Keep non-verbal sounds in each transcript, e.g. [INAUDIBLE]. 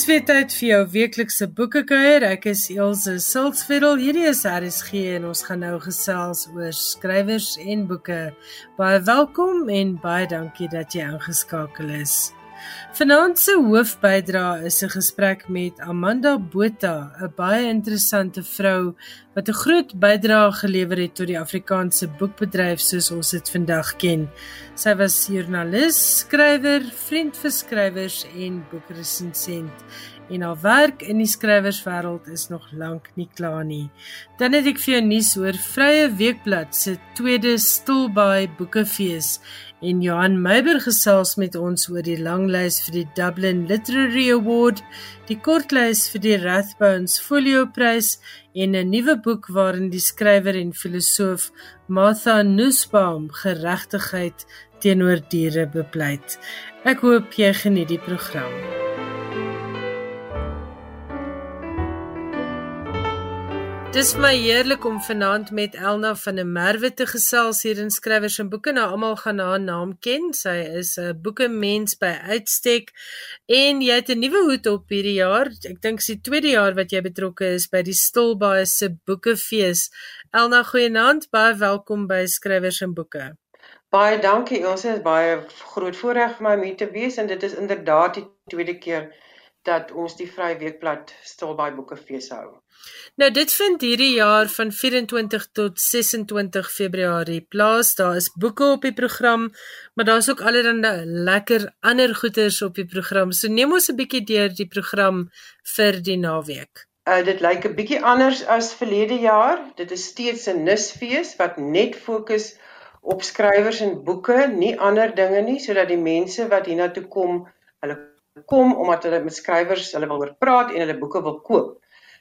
Dis weer tyd vir jou weeklikse boekekuier. Ek is Elsje Silsveld. Hierdie is RSG en ons gaan nou gesels oor skrywers en boeke. Baie welkom en baie dankie dat jy ingeskakel is. Vanaand se hoofbydra is 'n gesprek met Amanda Botha, 'n baie interessante vrou wat 'n groot bydrae gelewer het tot die Afrikaanse boekbedryf soos ons dit vandag ken. Sy was joernalis, skrywer, vriend vir skrywers en boekresensent en haar werk in die skrywerswêreld is nog lank nie klaar nie. Dan het ek vir jou nuus oor Vrye Weekblad se tweede Stilbaai Boekefees en Johan Meiber gesels met ons oor die langlys vir die Dublin Literary Award, die kortlys vir die Rathbones Folio Prys en 'n nuwe boek waarin die skrywer en filosoof Martha Nussbaum geregtigheid teenoor diere bepleit. Ek hoop jy geniet die program. Dis my heerlik om vanaand met Elna van der Merwe te gesels hier in Skrywers en Boeke. Nou almal gaan haar naam ken. Sy is 'n boekemens by uitstek en jy het 'n nuwe hoed op hierdie jaar. Ek dink dis die tweede jaar wat jy betrokke is by die Stilbaai se Boekefees. Elna, goeienaand. Baie welkom by Skrywers en Boeke. Baie dankie. Ons is baie groot voorreg vir my om hier te wees en dit is inderdaad die tweede keer dat ons die Vrye Weekblad Stilbaai Boekefees hou. Nou dit vind hierdie jaar van 24 tot 26 Februarie plaas. Daar is boeke op die program, maar daar's ook allerlei lekker ander goeders op die program. So neem ons 'n bietjie deur die program vir die naweek. Uh dit lyk 'n bietjie anders as verlede jaar. Dit is steeds 'n nisfees wat net fokus op skrywers en boeke, nie ander dinge nie, sodat die mense wat hiernatoe kom, hulle kom omdat hulle met skrywers, hulle wil oor praat en hulle boeke wil koop.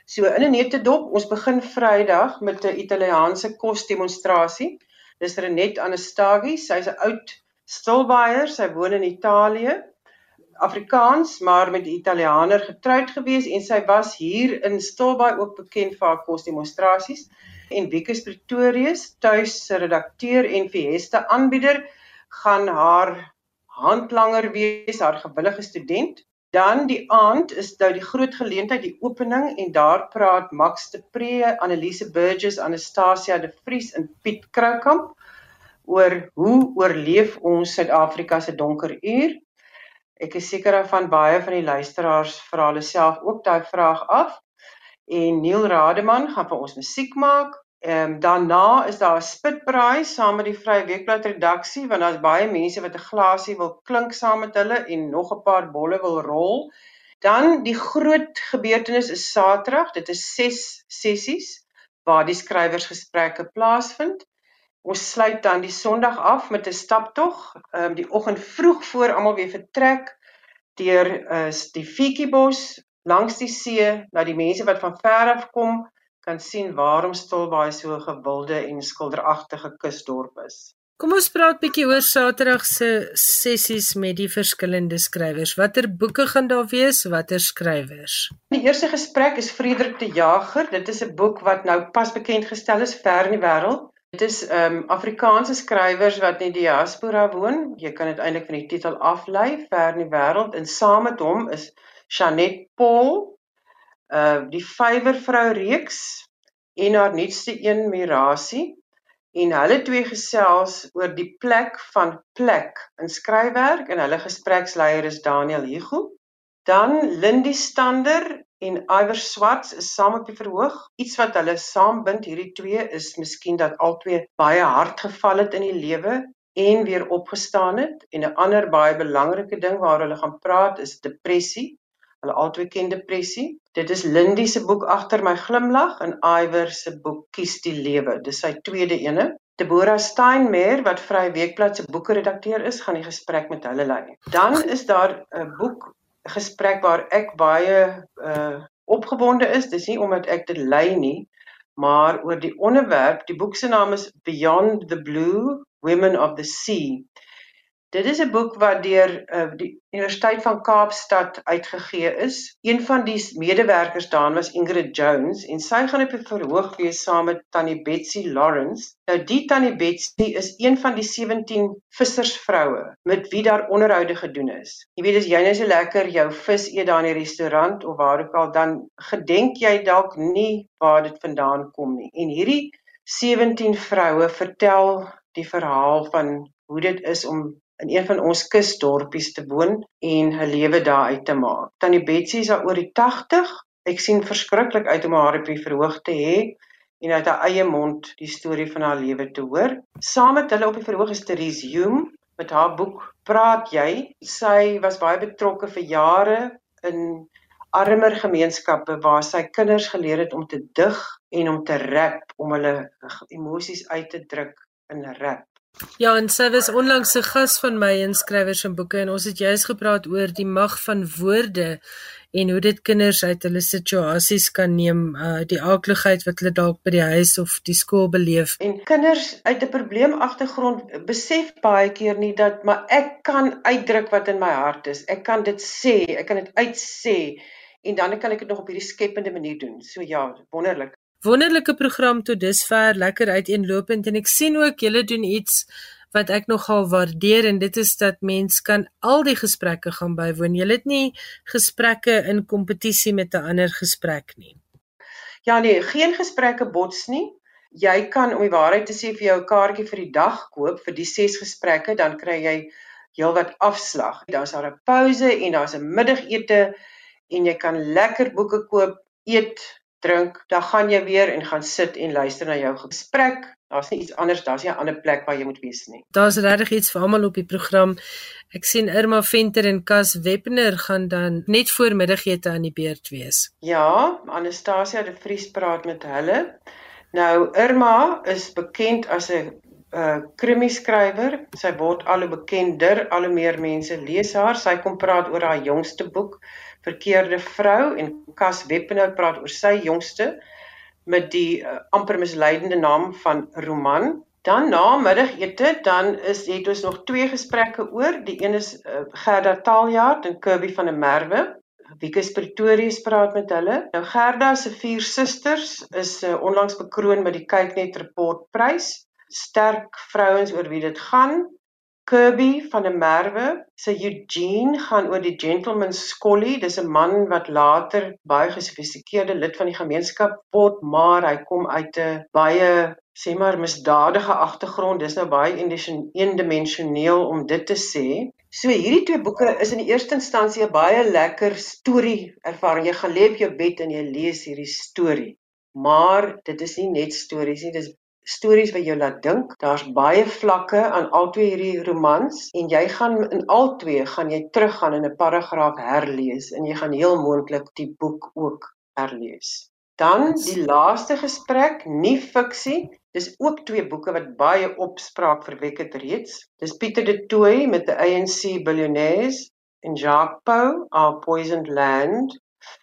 So in 'n netedop, ons begin Vrydag met 'n Italiaanse kosdemonstrasie. Dis Renet Anastagi, sy's 'n oud stilbaier, sy woon in Italië. Afrikaans, maar met 'n Italianer getroud gewees en sy was hier in Stilbaai ook bekend vir haar kosdemonstrasies. En Wieke Pretorius, tuis se redakteur en Fiesta aanbieder, gaan haar handlanger wees, haar gewillige student. Dan die aand is nou die groot geleentheid, die opening en daar praat Max de Pre, Annelise Burgess, Anastasia de Vries en Piet Kroukamp oor hoe oorleef ons Suid-Afrika se donker uur. Ek is seker van baie van die luisteraars vra hulle self ook daai vraag af. En Neil Rademan gaan vir ons musiek maak. Ehm um, daarna is daar 'n spitbraai saam met die Vrye Weekblad redaksie want daar's baie mense wat 'n glasie wil klink saam met hulle en nog 'n paar bolle wil rol. Dan die groot gebeurtenis is Saterdag. Dit is 6 sessies waar die skrywersgesprekke plaasvind. Ons sluit dan die Sondag af met 'n staptog. Ehm um, die oggend vroeg voor almal weer vertrek deur uh, die Fietjiebos langs die see na die mense wat van ver af kom kan sien waarom Stilbaai so 'n gewilde en skilderagtige kusdorp is. Kom ons praat bietjie oor Saterdag se sessies met die verskillende skrywers. Watter boeke gaan daar wees? Watter skrywers? Die eerste gesprek is Frederik de Jager. Dit is 'n boek wat nou pas bekend gestel is ver in die wêreld. Dit is ehm um, Afrikaanse skrywers wat in die diaspora woon. Jy kan dit eintlik van die titel aflei, ver in die wêreld. En saam met hom is Chanet Paul, uh die vywervrou reeks en haar nuutste een Mirasie en hulle twee gesels oor die plek van plek in skryfwerk en hulle gespreksleier is Daniel Hugo. Dan Lindy Stander en Iwer Swarts is saam op die verhoog. Iets wat hulle saambind hierdie twee is miskien dat albei baie hard geval het in die lewe en weer opgestaan het en 'n ander baie belangrike ding waar hulle gaan praat is depressie Hulle albei ken depressie. Dit is Lindy se boek Agter my glimlag en Iwer se boek Kies die lewe. Dis sy tweede ene. Deborah Steinmeier wat Vrye Weekblad se boekredakteur is, gaan die gesprek met hulle lei. Dan is daar 'n boek gesprek waar ek baie uh opgewonde is. Dis nie omdat ek dit lei nie, maar oor die onderwerp. Die boek se naam is Beyond the Blue: Women of the Sea. Dit is 'n boek wat deur uh, die Universiteit van Kaapstad uitgegee is. Een van die medewerkers daarin was Ingrid Jones en sy gaan op 'n verhoog wees saam met Tannie Betsy Lawrence. Nou die Tannie Betsy is een van die 17 vissersvroue met wie daar onderhoude gedoen is. Jy weet as jy net so lekker jou vis eet daar in die restaurant of waar ook al dan gedenk jy dalk nie waar dit vandaan kom nie. En hierdie 17 vroue vertel die verhaal van hoe dit is om in een van ons kusdorpies te woon en 'n lewe daar uit te maak. Tannie Betsy is al oor die 80. Ek sien verskriklik uit om haar op die verhoog te hê en uit haar eie mond die storie van haar lewe te hoor. Saam met hulle op die verhoog is Therese Hume met haar boek Praat jy? Sy was baie betrokke vir jare in armer gemeenskappe waar sy kinders geleer het om te dig en om te rap om hulle emosies uit te druk in rap. Ja, en sy was onlangs 'n gas van my in skrywers en boeke en ons het juis gepraat oor die mag van woorde en hoe dit kinders uit hulle situasies kan neem, uh die aakligheid wat hulle dalk by die huis of die skool beleef. En kinders uit 'n probleemagtergrond besef baie keer nie dat maar ek kan uitdruk wat in my hart is. Ek kan dit sê, ek kan dit uitsê en dan kan ek dit nog op hierdie skepende manier doen. So ja, wonderlik. Wonderlike program tot dusver, lekker uiteenlopend en ek sien ook julle doen iets wat ek nogal waardeer en dit is dat mens kan al die gesprekke gaan bywoon. Jy het nie gesprekke in kompetisie met 'n ander gesprek nie. Ja nee, geen gesprekke bots nie. Jy kan om die waarheid te sê vir jou 'n kaartjie vir die dag koop vir die 6 gesprekke, dan kry jy heelwat afslag. Daar's daar 'n pouse en daar's 'n middagete en jy kan lekker boeke koop, eet, drink, dan gaan jy weer en gaan sit en luister na jou gesprek. Daar's nie iets anders, daar's nie 'n ander plek waar jy moet wees nie. Daar's regtig iets vir almal op die program. Ek sien Irma Venter en Cas Webner gaan dan net voor middagete aan die beurt wees. Ja, Anastasia de Vries praat met hulle. Nou Irma is bekend as 'n uh, krimi skrywer. Sy word al hoe bekender, al hoe meer mense lees haar. Sy kom praat oor haar jongste boek verkeerde vrou en Cas Weppener praat oor sy jongste met die uh, amper misleidende naam van Roman. Dan na middagete dan is het ons nog twee gesprekke oor. Die een is uh, Gerda Taljaard en Kirby van der Merwe. Wiekus Pretorius praat met hulle. Nou Gerda se vier susters is uh, onlangs bekroon met die Kyknet Report Prys. Sterk vrouens oor wie dit gaan. Kirby van der Merwe se Eugene gaan oor die gentleman Scolly. Dis 'n man wat later baie gesofistikeerde lid van die gemeenskap word, maar hy kom uit 'n baie sê maar misdadige agtergrond. Dis nou baie eendimensioneel om dit te sê. So hierdie twee boeke is in die eerste instansie 'n baie lekker storie ervaring. Jy gaan lê op jou bed en jy lees hierdie storie. Maar dit is nie net stories nie, dis stories wat jou laat dink. Daar's baie vlakke aan albei hierdie romans en jy gaan in albei gaan jy teruggaan en 'n paragraaf herlees en jy gaan heel moontlik die boek ook herlees. Dan die laaste gesprek, nie fiksie. Dis ook twee boeke wat baie opspraak verwek het reeds. Dis Pieter de Tooy met the ANC Billionaires en Jacques Pau, Our Poisoned Land.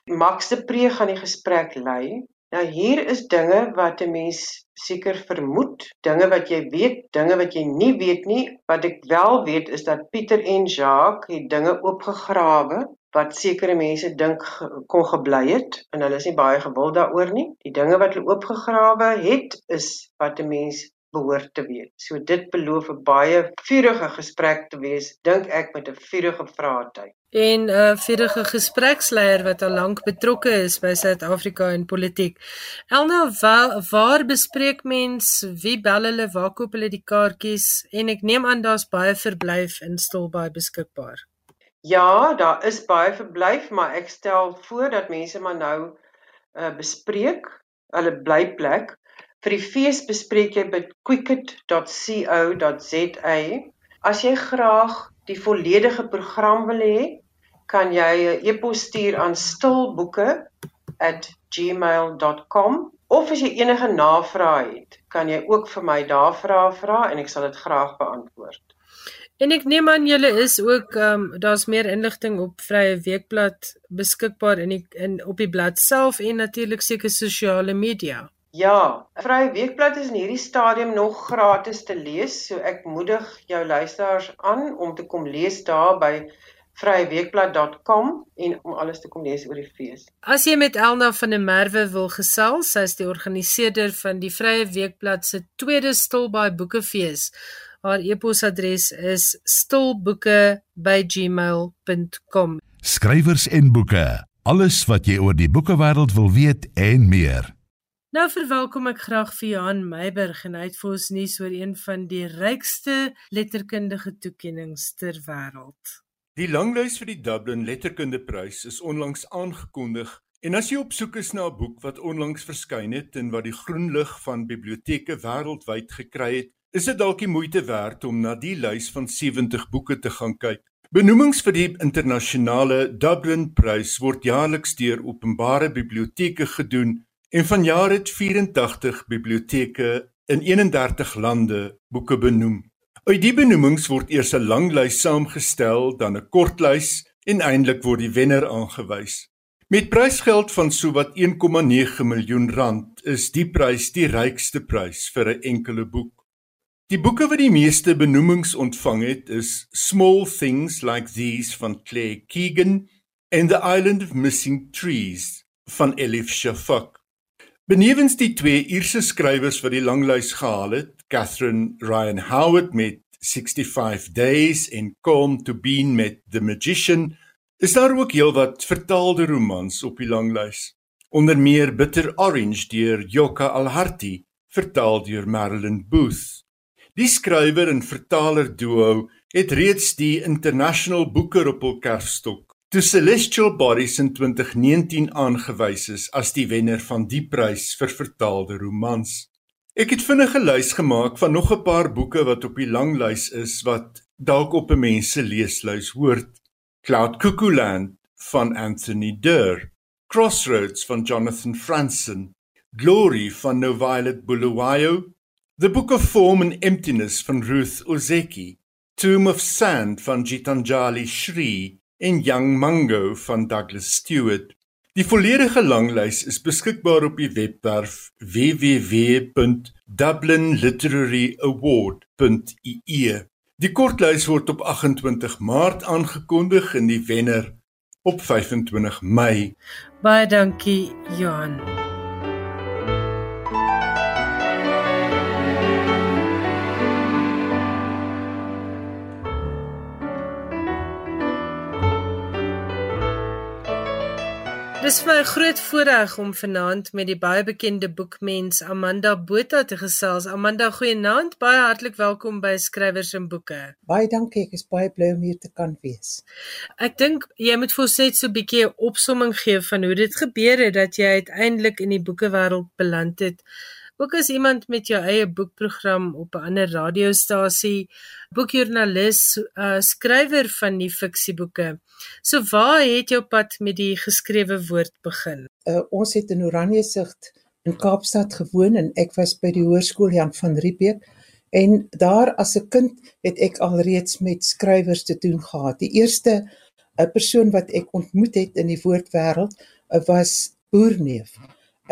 Max de Pre gaan die gesprek lei. Nou hier is dinge wat 'n mens seker vermoed, dinge wat jy weet, dinge wat jy nie weet nie. Wat ek wel weet is dat Pieter en Jacques het dinge oopgegrawe wat sekere mense dink kon gebly het en hulle is nie baie gewild daaroor nie. Die dinge wat hulle oopgegrawe het is wat 'n mens behoort te weet. So dit beloof 'n baie vurige gesprek te wees, dink ek met 'n vurige vraatyd. En 'n uh, vurige gespreksleier wat al lank betrokke is by Suid-Afrika en politiek. Elna, waar, waar bespreek mens? Wie bel hulle? Waar koop hulle die kaartjies? En ek neem aan daar's baie verblyf in Stilbaai beskikbaar. Ja, daar is baie verblyf, maar ek stel voor dat mense maar nou uh, bespreek hulle blyplek Vir die fees bespreek jy by quicket.co.za. As jy graag die volledige program wil hê, kan jy 'n e-pos stuur aan stilboeke@gmail.com of as jy enige navrae het, kan jy ook vir my daar vra vra en ek sal dit graag beantwoord. En ek neem aan julle is ook ehm um, daar's meer inligting op Vrye Weekblad beskikbaar in die in op die blad self en natuurlik seker sosiale media. Ja, Vrye Weekblad is in hierdie stadium nog gratis te lees, so ek moedig jou luisteraars aan om te kom lees daar by vryeweekblad.com en om alles te kom lees oor die fees. As jy met Elna van der Merwe wil gesels, sy is die organiseerder van die Vrye Weekblad se tweede Stilbaai Boekefees. Haar e-posadres is stilboeke@gmail.com. Skrywers en boeke, alles wat jy oor die boekewêreld wil weet en meer. Nou verwelkom ek graag vir Johan Meiburg en hy het vir ons nuus oor een van die rykste letterkundige toekenninge ter wêreld. Die langlys vir die Dublin Letterkundeprys is onlangs aangekondig en as jy op soek is na 'n boek wat onlangs verskyn het en wat die groen lig van biblioteke wêreldwyd gekry het, is dit dalk die moeite werd om na die lys van 70 boeke te gaan kyk. Benoemings vir die internasionale Dublin Prys word jaarliks deur openbare biblioteke gedoen en vanjaar het 84 biblioteke in 31 lande boeke benoem. Uit die benoemings word eers 'n lang lys saamgestel, dan 'n kort lys en eindelik word die wenner aangewys. Met prysgeld van sowat 1,9 miljoen rand is die prys die rykste prys vir 'n enkele boek. Die boeke wat die meeste benoemings ontvang het, is Small Things Like These van Claire Keegan en The Island of Missing Trees van Elif Shafak. Benewens die twee Ierse skrywers wat die langlys gehaal het, Catherine Ryan Howard met 65 Days en Calm to Bean met The Magician, is daar ook heelwat vertaalde romans op die langlys. Onder meer Bitter Orange deur Joka Alharti, vertaal deur Marilyn Booth. Die skrywer en vertaler duo het reeds die International Booker op hul kerfstok toe Celestial Bodies in 2019 aangewys is as die wenner van die prys vir vertaalde romans. Ek het vinnige lys gemaak van nog 'n paar boeke wat op die lang lys is wat dalk op 'n mens se leeslys hoort. Cloud Cuckoo Land van Anthony Durr, Crossroads van Jonathan Franzen, Glory van No Violet Bulawayo, The Book of Form and Emptiness van Ruth Ozeki, Tomb of Sand van Gitanjali Shri en Young Mango van Douglas Stewart. Die volledige langlys is beskikbaar op die webwerf www.dublinliteraryaward.ie. Die kortlys word op 28 Maart aangekondig en die wenner op 25 Mei. Baie dankie Johan. Dis vir my 'n groot voorreg om vanaand met die baie bekende boekmens Amanda Botha te gesels. Amanda, goeienaand. Baie hartlik welkom by Skrywers en Boeke. Baie dankie. Ek is baie bly om hier te kan wees. Ek dink jy moet vir ons net so 'n bietjie 'n opsomming gee van hoe dit gebeur het dat jy uiteindelik in die boekewêreld beland het ook as iemand met jou eie boekprogram op 'n ander radiostasie, boekjoernalis, uh, skrywer van die fiksieboeke. So waar het jou pad met die geskrewe woord begin? Uh, ons het in Oranjezicht in Kaapstad gewoon en ek was by die hoërskool Jan van Riebeeck en daar as 'n kind het ek alreeds met skrywers te doen gehad. Die eerste 'n uh, persoon wat ek ontmoet het in die woordwêreld was Boerneef.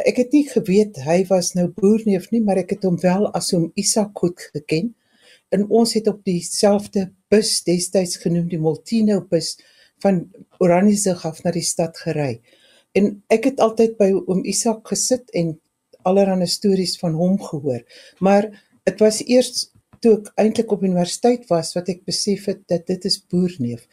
Ek het nie geweet hy was nou boerneef nie, maar ek het hom wel as hom Isak goed geken. En ons het op dieselfde bus destyds genoem die Moltino bus van Oranjezig af na die stad gery. En ek het altyd by oom Isak gesit en allerlei stories van hom gehoor. Maar dit was eers toe ek eintlik op universiteit was wat ek besef het dat dit is boerneef.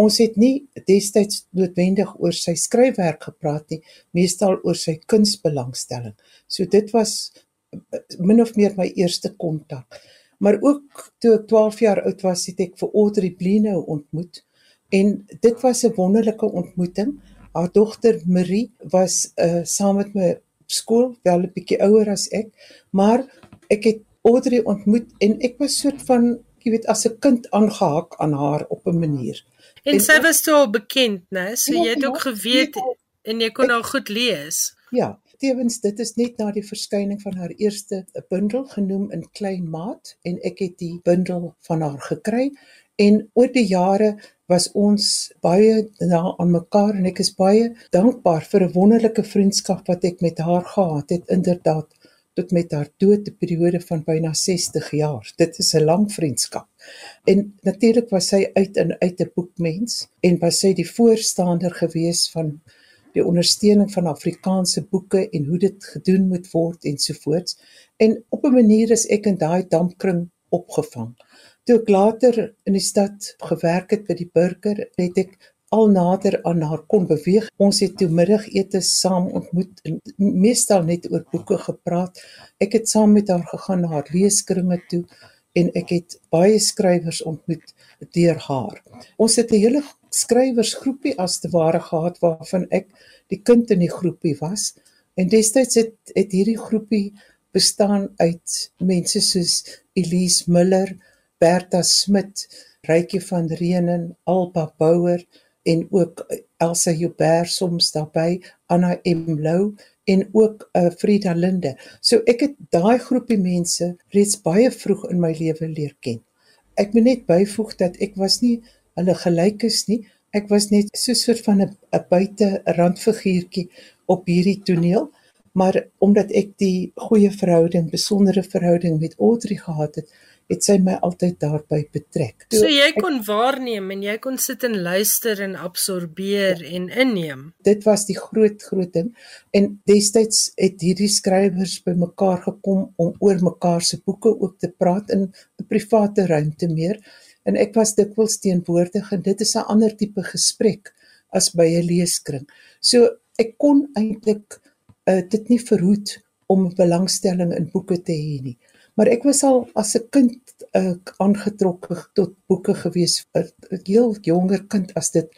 Ons het nie destyds noodwendig oor sy skryfwerk gepraat nie, meestal oor sy kunsbelangstelling. So dit was eh, min of meer my eerste kontak. Maar ook toe ek 12 jaar oud was, het ek vir Audrey Blenow ontmoet en dit was 'n wonderlike ontmoeting. Haar dogter Marie was uh, saam met my op skool, wel 'n bietjie ouer as ek, maar ek het Audrey ontmoet en ek was soort van, jy weet, as 'n kind aangehaak aan haar op 'n manier. En, en sy was toe al bekend, né? So ja, jy het ook ja, geweet ja, en jy kon haar goed lees. Ja, tevens dit is net na die verskyning van haar eerste bundel genoem in klein maat en ek het die bundel van haar gekry en oor die jare was ons baie na aan mekaar en ek is baie dankbaar vir 'n wonderlike vriendskap wat ek met haar gehad het inderdaad tot met haar dood 'n periode van byna 60 jaar. Dit is 'n lang vriendskap. En natuurlik was sy uit en uit 'n boekmens en was sy die voorstander gewees van die ondersteuning van Afrikaanse boeke en hoe dit gedoen moet word ensovoorts. En op 'n manier is ek in daai dampkring opgevang. Toe ek later in die stad gewerk het by die burger, het ek al nader aan haar kon beweeg. Ons het toe middagete saam ontmoet en meestal net oor boeke gepraat. Ek het saam met haar gegaan na haar leeskringe toe en ek het baie skrywers ontmoet deur haar. Ons het 'n hele skrywersgroepie as te ware gehad waarvan ek die kind in die groepie was. En destyds het het hierdie groepie bestaan uit mense soos Elise Miller, Bertha Smit, Rykie van Reenen, Alba Bouwer, en ook Elsa Joubert soms daarbey, Anna M Lou en ook uh, Frida Linde. So ek het daai groepie mense reeds baie vroeg in my lewe leer ken. Ek moet net byvoeg dat ek was nie hulle gelyk is nie. Ek was net so 'n soort van 'n buite randfiguurtjie op hierdie toneel, maar omdat ek die goeie verhouding, besondere verhouding met Audrey gehad het, het sy my altyd daarby betrek. So jy kon waarneem en jy kon sit en luister en absorbeer ja. en inneem. Dit was die groot groot ding en destyds het hierdie skrywers bymekaar gekom om oor mekaar se boeke ook te praat in 'n private ruimte meer en ek was dikwels teenwoordig en dit is 'n ander tipe gesprek as by 'n leeskring. So ek kon eintlik uh, dit nie verhoed om belangstelling in boeke te hê nie. Maar ek was al as 'n kind uh, aangetrokke tot boeke gewees, 'n heel jonger kind as dit.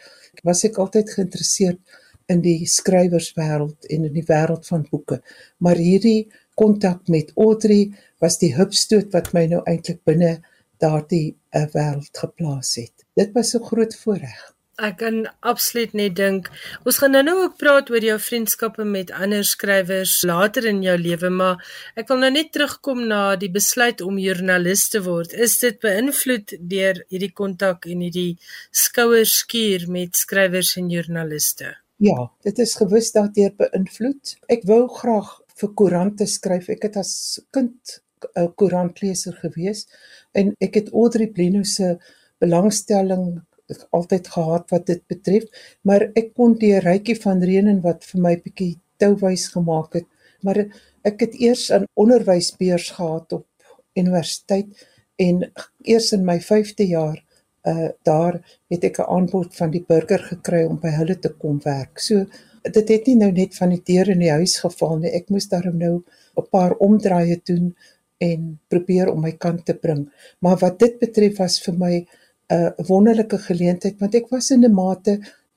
Was ek altyd geïnteresseerd in die skrywerswêreld en in die wêreld van boeke. Maar hierdie kontak met Audrey was die hupstoot wat my nou eintlik binne daardie uh, wêreld geplaas het. Dit was 'n groot voorreg. Ek kan absoluut net dink ons gaan nou nou ook praat oor jou vriendskappe met ander skrywers later in jou lewe, maar ek wil nou net terugkom na die besluit om joernalis te word. Is dit beïnvloed deur hierdie kontak en hierdie skouerskuur met skrywers en joernaliste? Ja, dit is gewis daardeur beïnvloed. Ek wou graag vir koerante skryf. Ek het as kind 'n koerantleser gewees en ek het Audrey Blino se belangstelling altyd gehad wat dit betref, maar ek kon die rykie van Renen wat vir my bietjie touwys gemaak het, maar ek het eers 'n onderwysbeurs gehad op universiteit en eers in my 5de jaar uh daar het ek 'n aanbod van die burger gekry om by hulle te kom werk. So dit het nie nou net van die deur in die huis geval nie. Ek moes daarom nou 'n paar omdraaie doen en probeer om my kant te bring. Maar wat dit betref was vir my 'n wonderlike geleentheid want ek was in 'n mate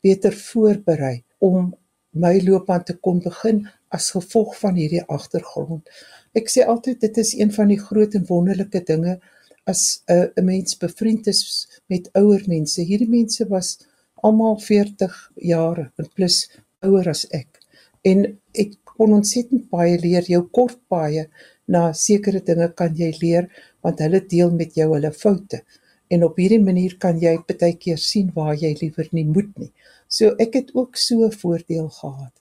beter voorberei om my loopbaan te kon begin as gevolg van hierdie agtergrond. Ek sê altyd dit is een van die groot en wonderlike dinge as 'n 'n mens bevriend is met ouer mense. Hierdie mense was almal 40 jaar en plus ouer as ek. En ek kon ontsettend baie leer. Jou kort baie na sekere dinge kan jy leer want hulle deel met jou hulle foute en op hierdie manier kan jy baie keer sien waar jy liewer nie moet nie. So ek het ook so 'n voordeel gehad.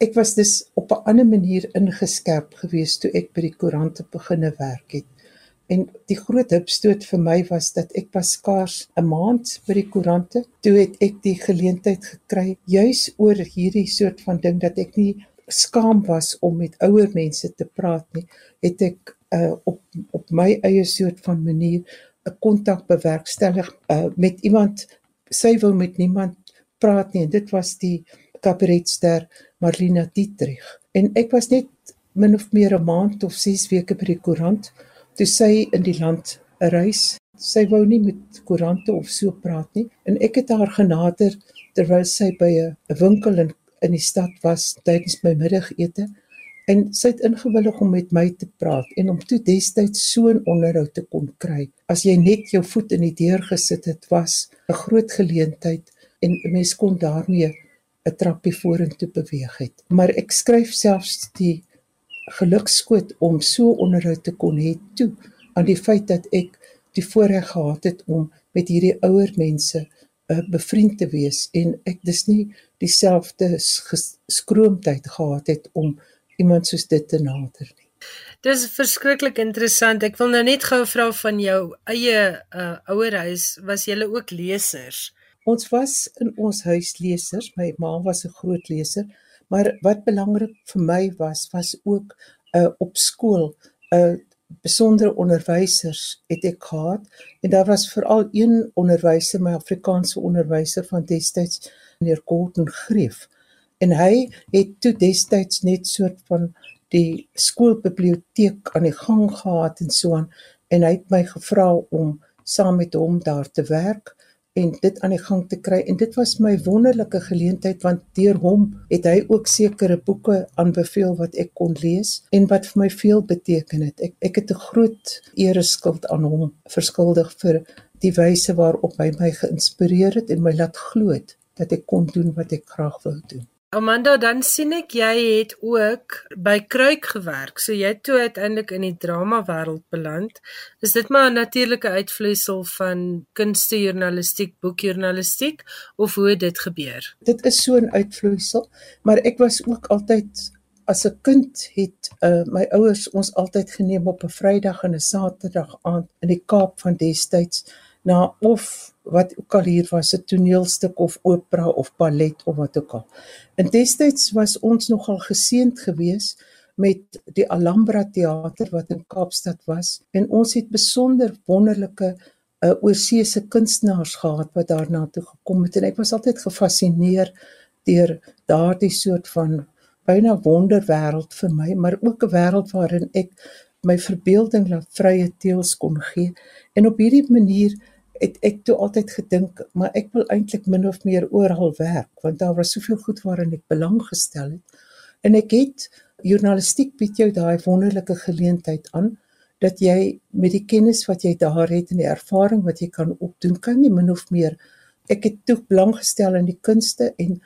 Ek was dus op 'n ander manier ingeskerp gewees toe ek by die koerante beginne werk het. En die groot hupstoot vir my was dat ek pas skaars 'n maand by die koerante, toe het ek die geleentheid gekry juis oor hierdie soort van ding dat ek nie skaam was om met ouer mense te praat nie, het ek uh, op op my eie soort van manier 'n kontak bewerkstellig uh, met iemand sy wou met niemand praat nie en dit was die kabaretster Marlina Dietrich. En ek was net min of meer 'n maand of 6 weke by die koerant toe sy in die land reis. Sy wou nie met koerante of so praat nie en ek het haar genader terwyl sy by 'n winkel in in die stad was tydens my middagete en sy het ingewillig om met my te praat en om toe destyds so 'n onderhoud te kon kry. As jy net jou voet in die deur gesit het, was 'n groot geleentheid en 'n mens kon daarmee 'n trappie vorentoe beweeg het. Maar ek skryf selfs die gelukskoot om so onderhoud te kon hê toe aan die feit dat ek die voorreg gehad het om met hierdie ouer mense uh, bevriend te wees en ek dis nie dieselfde skroomtyd gehad het om iemand soos dit te nader nie. Dis verskriklik interessant. Ek wil nou net gou vra van jou eie uh ouerhuis, was julle ook lesers? Ons was in ons huis lesers. My ma was 'n groot leser, maar wat belangrik vir my was, was ook uh op skool 'n uh, besondere onderwysers het ek gehad en daar was veral een onderwyser, my Afrikaanse onderwyser van destyds, meneer Gordon Greef. En hy het toe destyds net soort van die skoolbiblioteek aan die gang gehad en so aan en hy het my gevra om saam met hom daar te werk en dit aan die gang te kry en dit was my wonderlike geleentheid want deur hom het hy ook sekere boeke aanbeveel wat ek kon lees en wat vir my veel beteken het. Ek ek het 'n groot ereskuld aan hom verskuldig vir die wyse waarop hy my geïnspireer het en my laat glo het dat ek kon doen wat ek graag wou doen. Amanda, dan sien ek jy het ook by Kruik gewerk. So jy het toe uiteindelik in die drama wêreld beland. Is dit maar 'n natuurlike uitvloeisel van kunstejournalistiek, boekjournalistiek of hoe het dit gebeur? Dit is so 'n uitvloeisel, maar ek was ook altyd as 'n kind het uh, my ouers ons altyd geneem op 'n Vrydag en 'n Saterdag aand in die Kaap van destyds na of wat ook al hier was 'n toneelstuk of opera of ballet of wat ook al. In destyds was ons nogal geseënd geweest met die Alhambra teater wat in Kaapstad was en ons het besonder wonderlike uh, oorseese kunstenaars gehad wat daarna toe gekom het en ek was altyd gefassineer deur daardie soort van byna wonderwêreld vir my maar ook 'n wêreld waarin ek my verbeelding laat vrye teels kon gee. En op hierdie manier het ek toe altyd gedink maar ek wil eintlik min of meer oral werk want daar was soveel goed waarin ek belang gestel het. En ek het journalistiek bied jou daai wonderlike geleentheid aan dat jy met die kennis wat jy daar het en die ervaring wat jy kan opdoen kan jy min of meer ek het toe belang gestel in die kunste en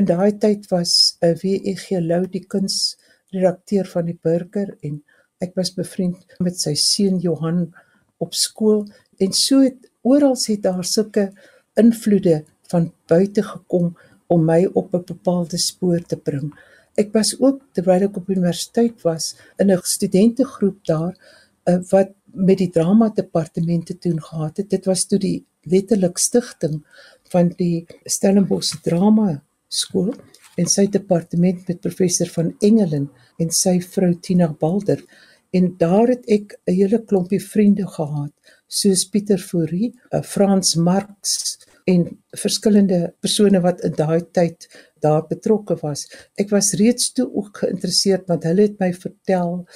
in daai tyd was 'n WEG Lou die kunsredakteur van die Burger en ek was bevriend met sy seun Johan op skool en so het oral het daar sulke invloede van buite gekom om my op 'n bepaalde spoor te bring. Ek was ook terwyl ek op universiteit was in 'n studentegroep daar uh, wat met die drama departement te doen gehad het. Dit was toe die letterlik stigting van die Stellenbosch drama skool en sy departement met professor van Engelen en sy vrou Tina Balder en daar het ek 'n hele klompie vriende gehad soos Pieter Fourie, eh, Frans Marx en verskillende persone wat in daai tyd daar betrokke was. Ek was reeds toe ook geïnteresseerd want hulle het my vertel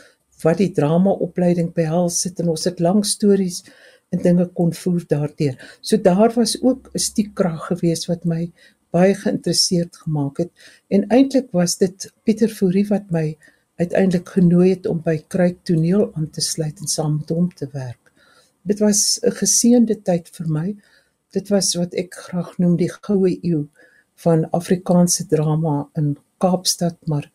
wat die dramaopleiding behels het en ons het lang stories en dinge kon voer daardeur. So daar was ook 'n stiekkrag geweest wat my baie geïnteresseerd gemaak het en eintlik was dit Pieter Fourie wat my uiteindelik genooi het om by Kruik Toneel aan te sluit en saam met hom te werk dit was 'n geseënde tyd vir my. Dit was wat ek graag noem die goue eeu van Afrikaanse drama in Kaapstad, maar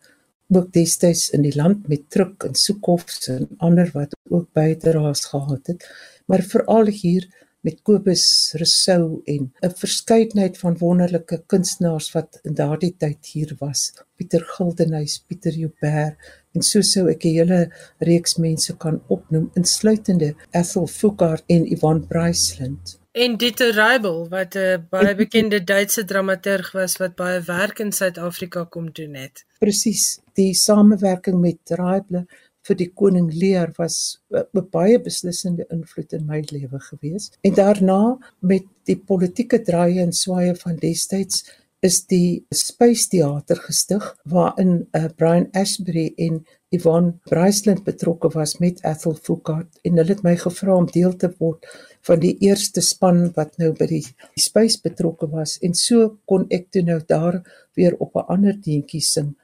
ook destyds in die land met Truk en Soekhofs en ander wat ook bydraes gehad het, maar veral hier met Kobus Rousseau en 'n verskeidenheid van wonderlike kunstenaars wat in daardie tyd hier was. Pieter Gildenhuys, Pieter Joubert en so sou ek 'n hele reeks mense kan opnoem insluitende Ethel Fugard en Yvonne Breisland. En Dieter Reibel wat 'n baie bekende Duitse dramaturg was wat baie werk in Suid-Afrika kom doen het. Presies, die samewerking met Reibel vir die koning Lear was 'n baie beslissende invloed in my lewe gewees. En daarna met die politieke draaie en swaaye van destyds is die Space Theater gestig waarin uh, Brian Ashbury en Yvonne Breisland betrokke was met Ethel Fugard en hulle het my gevra om deel te word van die eerste span wat nou by die, die Space betrokke was. En so kon ek toe nou daar weer op 'n ander deentjie sing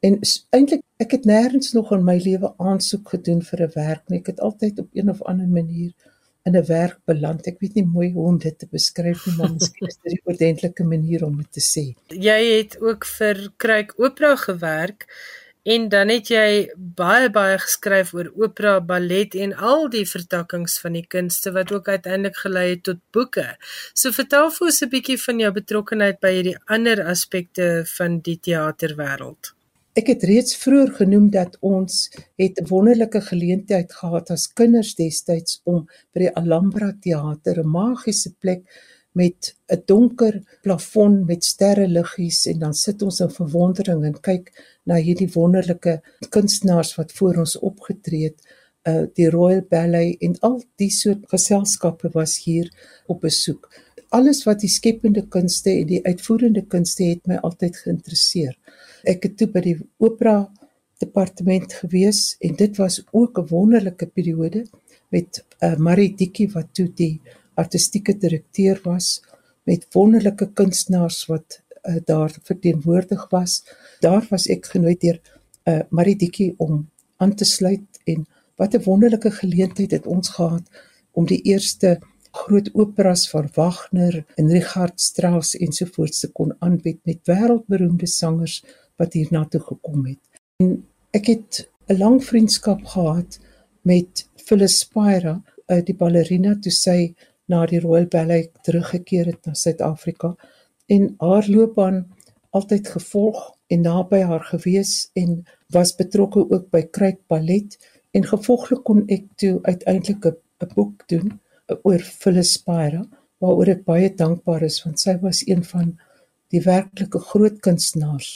En eintlik ek het nêrens nog in my lewe aansoek gedoen vir 'n werk nie. Ek het altyd op een of ander manier in 'n werk beland. Ek weet nie mooi hoe om dit te beskryf nie, maar miskien is dit die ordentlike manier om dit te sê. Jy het ook vir Kruik Opera gewerk en dan het jy baie baie geskryf oor opera, ballet en al die vertakkings van die kunste wat ook uiteindelik gelei het tot boeke. So vertel vir ons 'n bietjie van jou betrokkeheid by hierdie ander aspekte van die teaterwêreld. Ek het reeds vroeër genoem dat ons het 'n wonderlike geleentheid gehad as kinders destyds om by die Alhambra teater 'n magiese plek met 'n donker plafon met sterreliggies en dan sit ons in verwondering en kyk na hierdie wonderlike kunstenaars wat voor ons opgetree het uh die Royal Ballet en al die soort geselskappe was hier op besoek alles wat die skepende kunste en die uitvoerende kunste het my altyd geïnteresseer. Ek het toe by die opera departement gewees en dit was ook 'n wonderlike periode met uh, Marie Dikkie wat toe die artistieke direkteur was met wonderlike kunstenaars wat uh, daar verteenwoordig was. Daar was ek genooi deur uh, Marie Dikkie om aan te sluit en wat 'n wonderlike geleentheid het ons gehad om die eerste groot operas van Wagner en Richard Strauss ensovoorts te kon aanbied met wêreldberoemde sangers wat hierna toe gekom het. En ek het 'n lang vriendskap gehad met Phyllis Spira, uh, die ballerina toe sy na die Royal Ballet teruggekeer het na Suid-Afrika en haar loopbaan altyd gevolg en naby haar gewees en was betrokke ook by Kruik Ballet en gevolglik kon ek toe uiteindelik 'n boek doen oor Phyllis Spira waaroor ek baie dankbaar is want sy was een van die werklike groot kunstenaars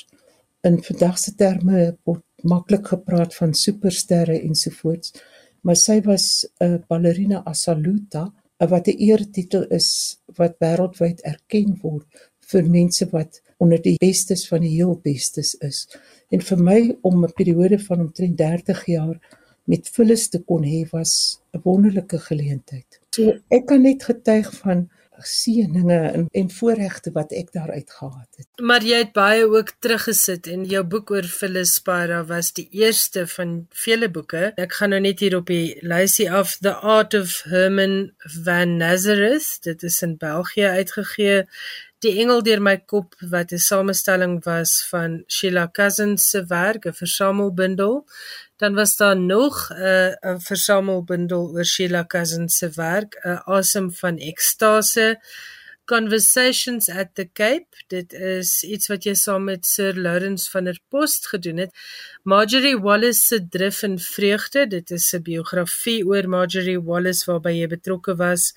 in vandag se terme word maklik gepraat van supersterre ensovoorts maar sy was 'n ballerina assoluta wat 'n eretitel is wat wêreldwyd erken word vir mense wat onder die bestes van die heel bestes is en vir my om 'n periode van omtrent 30 jaar met Phyllis te kon hê was 'n wonderlike geleentheid. So ek kan net getuig van seëninge en en voorregte wat ek daaruit gehad het. Maar jy het baie ook teruggesit en jou boek oor Phyllis Spira was die eerste van vele boeke. Ek gaan nou net hier op die lysie af The Art of Herman van Nazareth. Dit is in België uitgegee. Die Engel deur my kop wat 'n samestelling was van Sheila Cousins se werk, 'n versamelbundel dan was daar nog 'n uh, 'n versamelbundel oor Sheila Cousins se werk, 'n uh, Awesome van Ekstase Conversations at the Cape. Dit is iets wat jy saam met Sir Lawrence van der Post gedoen het. Marjorie Wallace se Drif en Vreugde. Dit is 'n biografie oor Marjorie Wallace waarby jy betrokke was.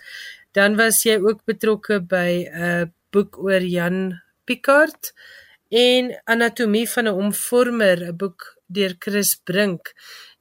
Dan was jy ook betrokke by 'n boek oor Jan Picard en Anatomie van 'n omvormer, 'n boek deur Chris Brink.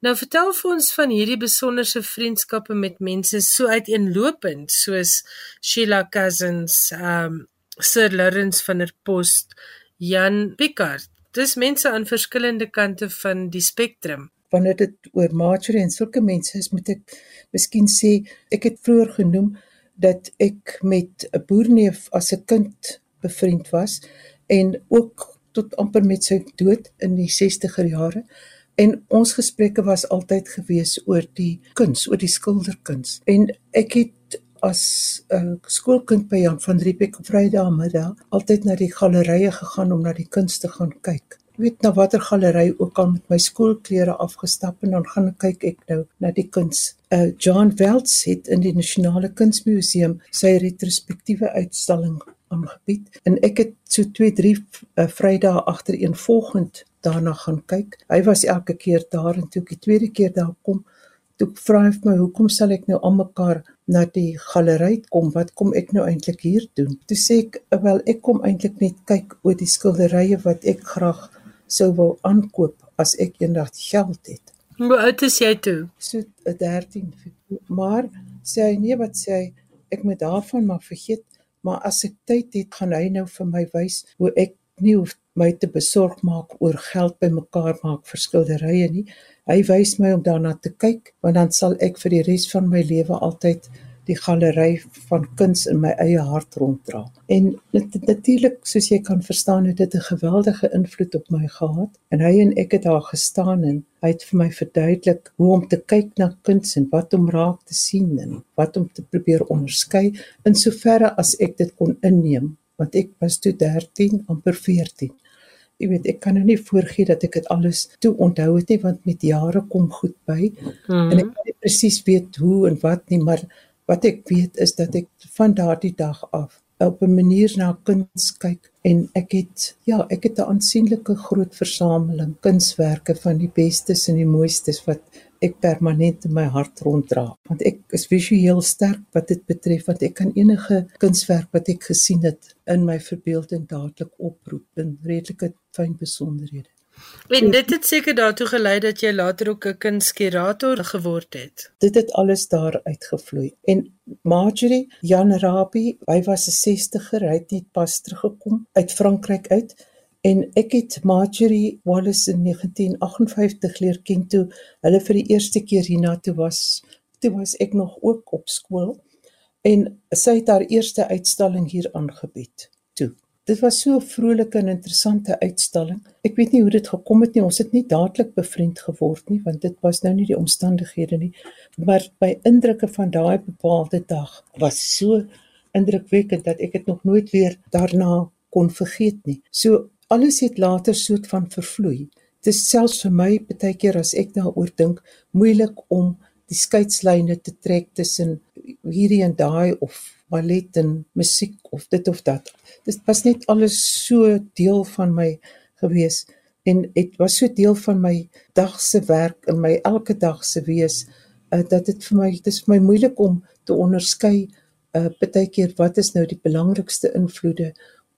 Nou vertel vir ons van hierdie besonderse vriendskappe met mense so uiteenlopend soos Sheila Cousins, um Sir Lawrence van der Post, Jan Picard. Dis mense aan verskillende kante van die spektrum. Wanneer dit oor Marjorie en sulke mense is, moet ek miskien sê ek het vroeër genoem dat ek met 'n boerneef as 'n kind bevriend was en ook tot amper met sy dood in die 60er jare. En ons gesprekke was altyd gewees oor die kuns, oor die skilderkuns. En ek het as 'n uh, skoolkind by Jan van Riebeeck op Vrydag middag altyd na die gallerye gegaan om na die kuns te gaan kyk. Ek weet na watter galery ook al met my skoolklere afgestap en dan gaan kyk ek nou na die kuns. Uh John Welts het in die Nasionale Kunsmuseum sy retrospektiewe uitstalling aangebied en ek het so 2 3 uh, Vrydae agtereenvolgend daarna gaan kyk. Hy was elke keer daar en toe ek die tweede keer daar kom, toe vra hy my hoekom sal ek nou almekaar na die galery kom? Wat kom ek nou eintlik hier doen? Toe sê ek wel ek kom eintlik net kyk oor die skilderye wat ek graag sou wil aankoop as ek eendag geld het. Hoe oud is jy toe? So 13. Maar sê hy nee wat sê hy ek moet daarvan maar vergeet maar as ek tyd het, gaan hy nou vir my wys hoe ek nie hoef my te besorg maak oor geld bymekaar maak vir skilderye nie. Hy wys my om daarna te kyk, want dan sal ek vir die res van my lewe altyd die galery van kuns in my eie hart ronddra. En natuurlik, soos jy kan verstaan, het dit 'n geweldige invloed op my gehad. En hy en ek het daar gestaan en hy het vir my verduidelik hoe om te kyk na kuns en wat om raak te sien en wat om te probeer onderskei in soverre as ek dit kon inneem, want ek was toe 13 amper 14. Jy weet, ek kan nou nie voorgee dat ek dit alles toe onthou het nie want met jare kom goed by mm -hmm. en ek kan nie presies weet hoe en wat nie, maar Wat ek weet is dat ek van daardie dag af op 'n manier na kuns kyk en ek het ja, ek het 'n aansienlike groot versameling kunswerke van die bestes en die mooistes wat ek permanent in my hart ronddra. Want ek is visueel sterk wat dit betref want ek kan enige kunswerk wat ek gesien het in my verbeelding dadelik oproep in redelike fyn besonderhede En dit het seker daartoe gelei dat jy later ook 'n kunskurator geword het. Dit het alles daar uitgevloei. En Marjorie Jan Rabie, hy was 'n 60er, hy het net pas teruggekom uit Frankryk uit en ek het Marjorie Wallace in 1958 leer ken toe hulle vir die eerste keer hiernatoe was. Toe was ek nog ook op skool en sy het haar eerste uitstalling hier aangebied. Dit was so 'n vrolike en interessante uitstalling. Ek weet nie hoe dit gekom het nie. Ons het nie dadelik bevriend geword nie, want dit was nou nie die omstandighede nie. Maar my indrukke van daai bepaalde dag was so indrukwekkend dat ek dit nog nooit weer daarna kon vergeet nie. So alles het later soort van vervloei. Dit is selfs vir my baie keer as ek daaroor dink, moeilik om die skeidslyne te trek tussen hierdie en daai of ballet en musiek of dit of dat. Dit was net alles so deel van my gewees en dit was so deel van my dag se werk en my elke dag se wees uh, dat dit vir my dit is vir my moeilik om te onderskei uh baie keer wat is nou die belangrikste invloede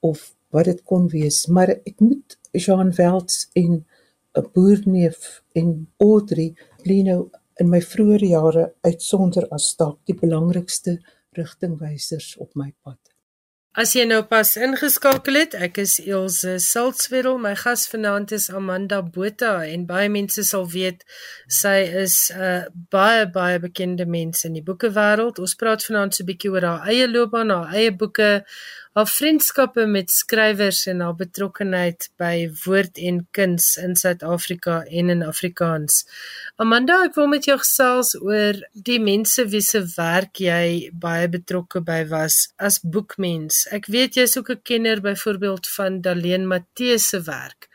of wat dit kon wees maar ek moet Jean Welts en 'n uh, boerneef en Audrey Lino in my vroeë jare uitsonder as dalk die belangrikste rigtingwysers op my pad. As jy nou pas ingeskakel het, ek is Elsje Siltswedel. My gas vanaand is Amanda Botha en baie mense sal weet sy is 'n uh, baie baie bekende mens in die boekewêreld. Ons praat vanaand so 'n bietjie oor haar eie loopbaan, haar eie boeke, haar vriendskappe met skrywers en haar betrokkeheid by woord en kuns in Suid-Afrika en in Afrikaans. Amanda, ek wil met jou gesels oor die mense wie se werk jy baie betrokke by was as boekmens. Ek weet jy's ook 'n kenner byvoorbeeld van Daleen Matthee se werk.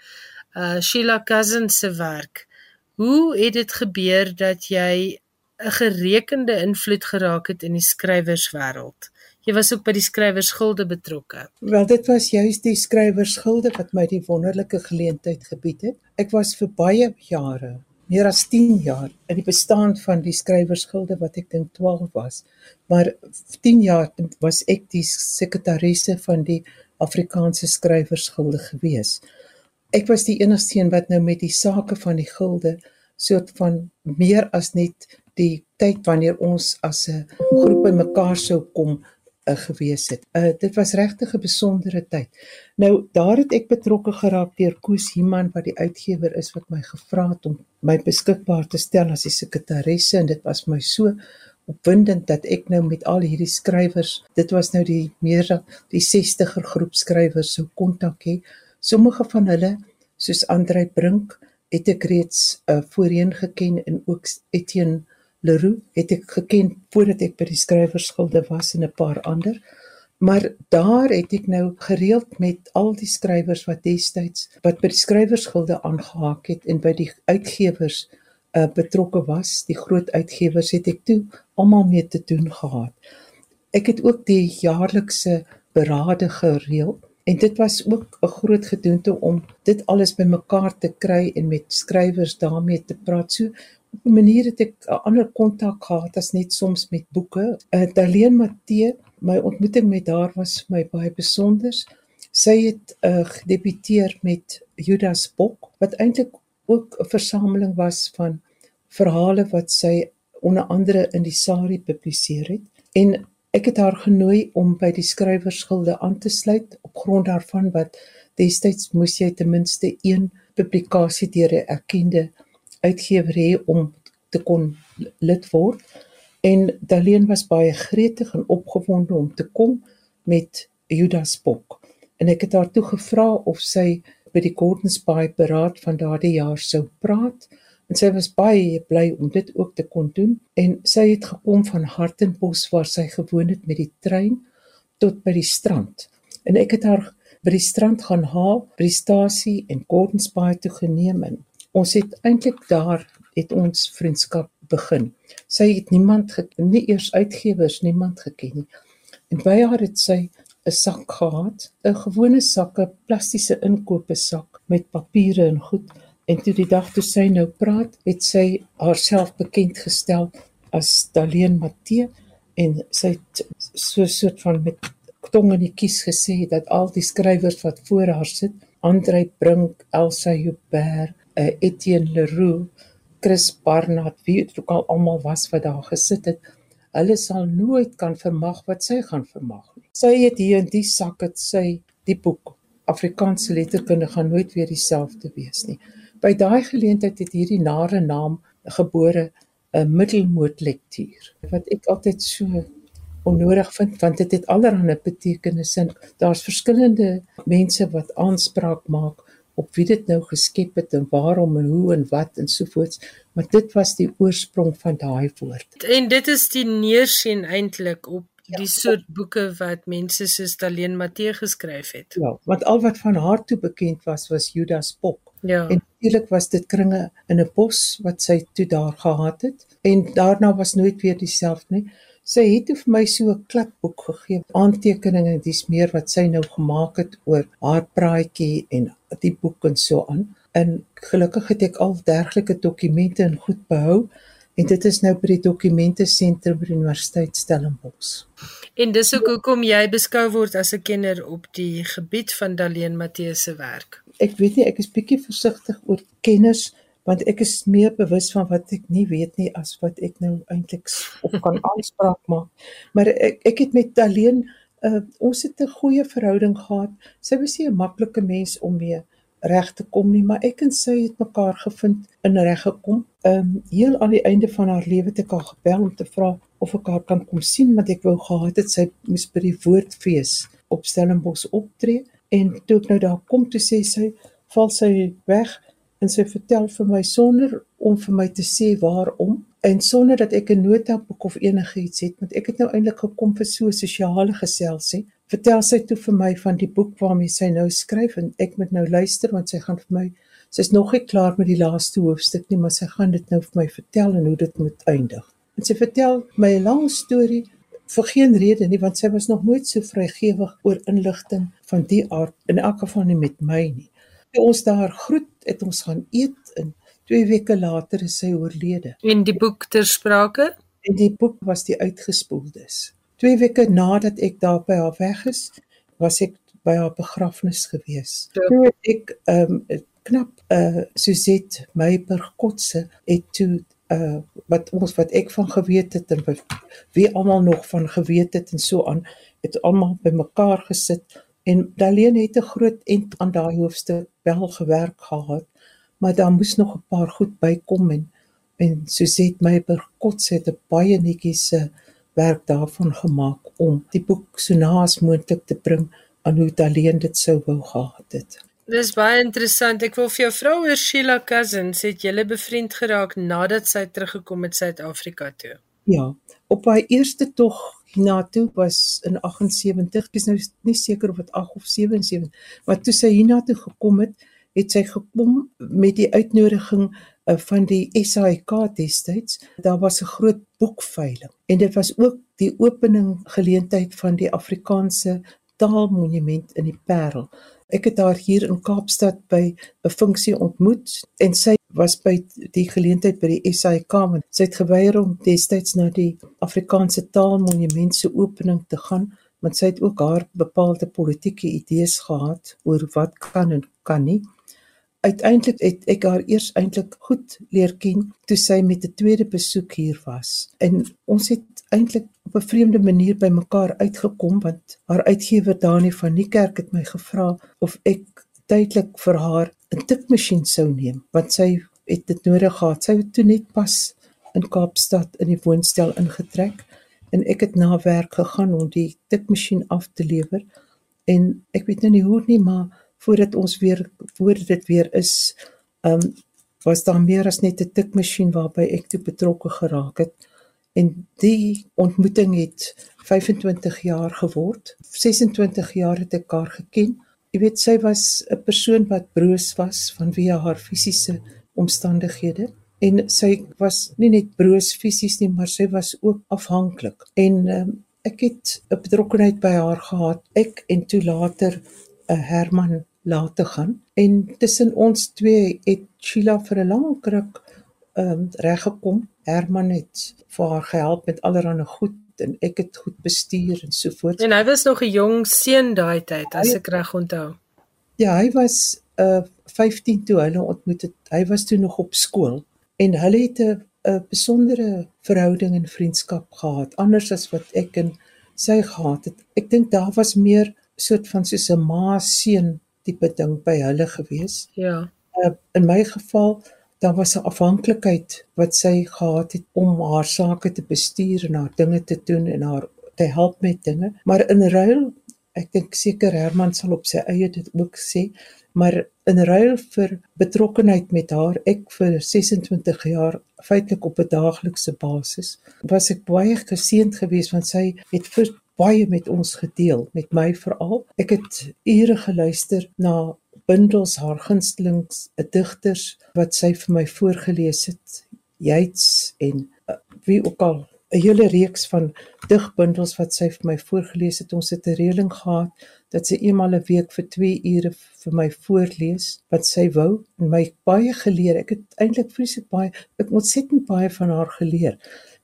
Uh Sheila Cousins se werk. Hoe het dit gebeur dat jy 'n gerekende invloed geraak het in die skrywerswêreld? Jy was ook by die skrywersgilde betrokke. Wel dit was juist die skrywersgilde wat my die wonderlike geleentheid gebied het. Ek was vir baie jare, meer as 10 jaar in die bestaan van die skrywersgilde wat ek dink 12 was. Maar 10 jaar was ek die sekretaresse van die Afrikaanse skrywersgilde gewees. Ek was die enigste een wat nou met die sake van die gilde soort van meer as net die tyd wanneer ons as 'n groep bymekaar sou kom uh, gewees het. Uh dit was regtig 'n besondere tyd. Nou daar het ek betrokke geraak deur Koos Himan wat die uitgewer is wat my gevra het om my beskikbaar te stel as die sekretaresse en dit was my so opwindend dat ek nou met al hierdie skrywers, dit was nou die meer die 60er groep skrywers sou kontak hê. Sommige van hulle soos Andrei Brink het ek reeds uh, voorheen geken en ook Etienne Leroux het ek geken voordat ek by die skrywersgilde was en 'n paar ander. Maar daar het ek nou gereeld met al die skrywers wat destyds wat by die skrywersgilde aangehaak het en by die uitgewers uh, betrokke was, die groot uitgewers het ek toe almal mee te doen gehad. Ek het ook die jaarlikse berade gereël en dit was ook 'n groot gedoente om dit alles bymekaar te kry en met skrywers daarmee te praat. So manier het ek 'n ander kontak gehad as net soms met boeke. Uh, Daleen Matthee, my ontmoeting met haar was vir my baie besonder. Sy het uh, gedebuteer met Judas Bok wat eintlik ook 'n versameling was van verhale wat sy onder andere in die Sari publiseer het en ek het haar genooi om by die skrywersgilde aan te sluit op grond daarvan wat destyds moes jy ten minste een publikasie deur 'n erkende uitgewer hê om te kon lid word. En Daleen was baie gretig en opgewonde om te kom met Judas Bok. En ek het haar toe gevra of sy by die Gordons Bay beraad van daardie jaar sou praat. En sy was baie bly om dit ook te kon doen. En sy het gekom van Hartenbos waar sy gewoon het met die trein tot by die strand. En ek het haar by die strand gaan haal by die stasie en Gordons Bay toe geneem en ons het eintlik daar het ons vriendskap begin. Sy het niemand geken, nie eers uitgewers niemand geken nie. En by haar het sy 'n sak gehad, 'n gewone sak, 'n plastiese inkoopesak met papiere en goed. En toe die dag toe sy nou praat, het sy haarself bekend gestel as Daleen Matthee en sy het so 'n soort van met tong in die kies gesê dat al die skrywers wat voor haar sit, Andrei Brink, Elsa Joubert, uh, Etienne Leroux, Chris Barnard, wie dit ook al almal was wat daar gesit het, hulle sal nooit kan vermag wat sy gaan vermag nie. Sy het hier in die sak het sy die boek Afrikaanse letterkunde gaan nooit weer dieselfde wees nie. By daai geleentheid het hierdie nare naam gebore 'n middelmoot lektuur wat ek altyd so onnodig vind want dit het allerlei betekenisse. Daar's verskillende mense wat aanspraak maak op wie dit nou geskep het en waarom en hoe en wat en so voort. Maar dit was die oorsprong van daai woord. En dit is die neersien eintlik op ja, die soort boeke wat mense soos Daleen Matthee geskryf het. Ja, want al wat van haar toe bekend was was Judas Pop. Ja. En natuurlik was dit kringe in 'n bos wat sy toe daar gehad het en daarna was nooit weer dieselfde nie. Sy het vir my so 'n kladboek gegee, aantekeninge en dis meer wat sy nou gemaak het oor haar praatjie en die boek en so aan. En gelukkig het ek al dergelike dokumente in goed behou en dit is nou by die dokumente sentrum by die Universiteit Stellenbosch. En dis ook hoekom jy beskou word as 'n kenner op die gebied van Daleen Matthee se werk. Ek weet nie, ek is bietjie versigtig oor kenners want ek is meer bewus van wat ek nie weet nie as wat ek nou eintlik op kan [LAUGHS] aanspraak maak. Maar ek ek het met Daleen uh, ons het 'n goeie verhouding gehad. Sy was nie 'n maklike mens om mee reg te kom nie, maar ek en sy het mekaar gevind in reg gekom. Ehm um, heel aan die einde van haar lewe het ek haar gebel om te vra of ek haar kan kom sien want ek wou gehad het sy moes by die woordfees op Stellenbosch optree en toe ek nou daar kom toe sê sy val sy weg en sy vertel vir my sonder om vir my te sê waarom en sonder dat ek 'n notaboek of enigiets het want ek het nou eintlik gekom vir so 'n sosiale geselsie vertel sy toe vir my van die boek waarmee sy nou skryf en ek moet nou luister want sy gaan vir my sy's nog nie klaar met die laaste hoofstuk nie maar sy gaan dit nou vir my vertel en hoe dit moet eindig. En sy vertel my 'n lang storie vir geen rede nie want sy was nog nooit so vrygewig oor inligting van die aard in elk geval nie met my nie toe ons daar groet, het ons gaan eet en 2 weke later is sy oorlede. En die boek ter sprake? En die boek was die uitgespoeldes. 2 weke nadat ek daar by haar weg is, was ek by haar begrafnis gewees. Ja. Toe ek ehm um, knap eh uh, Suzette Meiberg Kotse het toe uh wat ons wat ek van geweet het en wie almal nog van geweet het en so aan het almal bymekaar gesit En Daleen het 'n groot end aan daai hoofstuk wel gewerk gehad, maar daar moes nog 'n paar goed bykom en en Suzette Meiberg kots het 'n baie netjiese werk daarvan gemaak om die boek so naas moontlik te bring aan hoe Daleen dit sou wou gehad het. Dis baie interessant. Ek wil vir jou vra oor Sheila Cousins. Het julle bevriend geraak nadat sy teruggekom het Suid-Afrika toe? Ja, op haar eerste tog hiernatoe was in 78, ek is nou nie seker of dit 8 of 77, maar toe sy hiernatoe gekom het, het sy gekom met die uitnodiging uh, van die SAIK destyds. Daar was 'n groot boekveiling en dit was ook die opening geleentheid van die Afrikaanse taalmonument in die Parel. Ek het haar hier in Kaapstad by 'n funksie ontmoet en sy was by die geleentheid by die SAIK want sy het geweier om destyds na die Afrikaanse Taalmonument se opening te gaan want sy het ook haar bepaalde politieke idees gehad oor wat kan en kan nie. Uiteindelik het ek haar eers eintlik goed leer ken toe sy met 'n tweede besoek hier was. En ons het eintlik op 'n vreemde manier by mekaar uitgekom want haar uitgewer Dani van Niekerk het my gevra of ek tydelik vir haar 'n tikmasjien sou neem want sy het dit nodig gehad. Sy het toe net pas in Kaapstad in die woonstel ingetrek en ek het na werk gegaan om die tikmasjien af te lewer. En ek weet nou nie hoe nie maar voordat ons weer voordat dit weer is um was daar meer as net 'n tikmasjien waarby ek toe betrokke geraak het. En die ontmoeting het 25 jaar geword. 26 jaar het ek haar geken Jy weet sy was 'n persoon wat broos was vanweë haar fisiese omstandighede en sy was nie net broos fisies nie, maar sy was ook afhanklik. En um, ek het 'n betrokkeheid by haar gehad. Ek en toe later 'n uh, Herman laat te gaan en tussen ons twee het Sheila vir 'n lang ruk ehm um, reggekom. Herman het vir haar gehelp met allerlei goed en ek het goed bestuur en so voort. En hy was nog 'n jong seun daai tyd as ek reg onthou. Ja, hy was uh 15 toe hulle ontmoet het. Hy was toe nog op skool en hulle het 'n 'n besondere verhouding en vriendskap gehad, anders as wat ek en sy gehad het. Ek dink daar was meer soort van soos 'n ma-seun tipe ding by hulle gewees. Ja. Uh, in my geval daar was 'n afhanklikheid wat sy gehad het om haar sake te bestuur en haar dinge te doen en haar te help met dinge. Maar in ruil, ek dink seker Herman sal op sy eie dit ook sê, maar in ruil vir betrokkenheid met haar, ek vir 26 jaar feitelik op 'n daaglikse basis, was ek baie geseënd geweest want sy het vir baie met ons gedeel, met my veral. Ek het ure geluister na bundels haar gunstelings, 'n digters wat sy vir my voorgeles het, Yeats en uh, wie ook al 'n hele reeks van digbundels wat sy vir my voorgeles het. Ons het 'n reëling gehad dat sy eenmal 'n week vir 2 ure vir my voorlees wat sy wou en my baie geleer. Ek het eintlik vreeslik baie ek ontsettend baie van haar geleer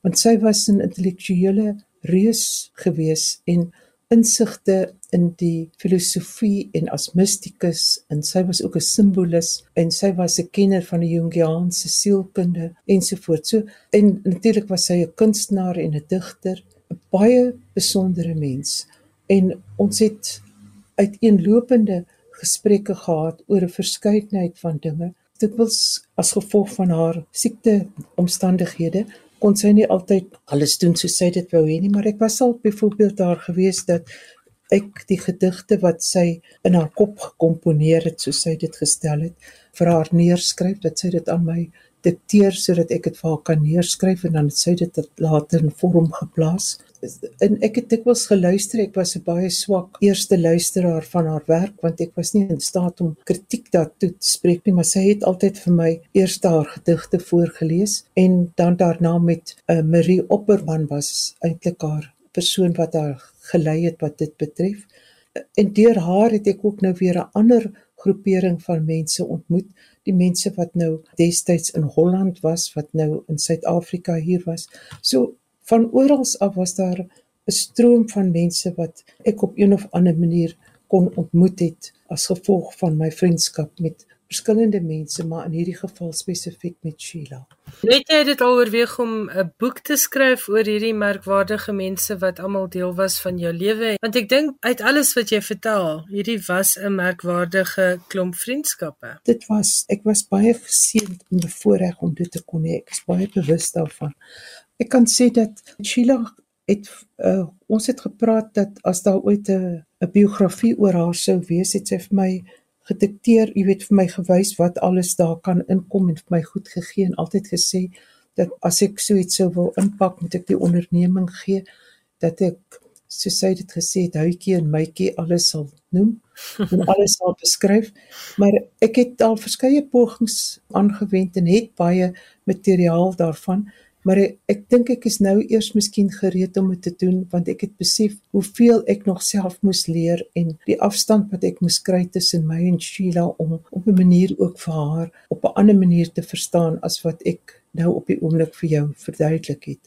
want sy was 'n intellektuele reus gewees en insigte in die filosofie en as mistikus en sy was ook 'n simbolis en sy was 'n kenner van die Jungiaanse sielkunde ensovoorts. So en natuurlik was sy 'n kunstenaar en 'n digter, 'n baie besondere mens. En ons het uiteenlopende gesprekke gehad oor 'n verskeidenheid van dinge. Dit was as gevolg van haar siekte omstandighede kon sy nie altyd alles doen soos sy dit wou hê nie, maar ek was al byvoorbeeld daar gewees dat ek die gedigte wat sy in haar kop gekomponeer het, soos sy dit gestel het, vir haar neerskryf dat sy dit aan my dikteer sodat ek dit vir haar kan neerskryf en dan het sy dit later in vorm geplaas. En ek het dikwels geluister, ek was 'n baie swak eerste luisteraar van haar werk want ek was nie in staat om kritiek daartoe te spreek nie, maar sy het altyd vir my eers haar gedigte voorgeles en dan daarna met uh, Marie Opperman was eintlik haar persoon wat haar gelei het wat dit betref. En deur haar het ek ook nou weer 'n ander groepering van mense ontmoet die mense wat nou destyds in Holland was wat nou in Suid-Afrika hier was. So van oral af was daar 'n stroom van mense wat ek op een of ander manier kon ontmoet het as gevolg van my vriendskap met verskillende mense, maar in hierdie geval spesifiek met Sheila. Net jy dit al oorweeg om 'n boek te skryf oor hierdie merkwaardige mense wat almal deel was van jou lewe, want ek dink uit alles wat jy vertel, hierdie was 'n merkwaardige klomp vriendskappe. Dit was ek was baie geseënd en bevoorreg om dit te kon hê. Ek is baie bewus daarvan. Ek kan sê dat Sheila het uh, ons het gepraat dat as daar ooit 'n 'n biografie oor haar sou wees, het sy vir my gedikteer, jy weet vir my gewys wat alles daar kan inkom en vir my goed gegee en altyd gesê dat as ek so iets sou wil inpak, moet ek die onderneming gee dat ek so sê dit gesê het huitjie en mytjie alles sal noem [LAUGHS] en alles sal beskryf. Maar ek het al verskeie pogings aangewend en het baie materiaal daarvan maar ek, ek dink ek is nou eers miskien gereed om dit te doen want ek het besef hoeveel ek nog self moes leer en die afstand wat ek moes kry tussen my en Sheila om op 'n manier ook vir haar op 'n ander manier te verstaan as wat ek nou op die oomblik vir jou verduidelik het.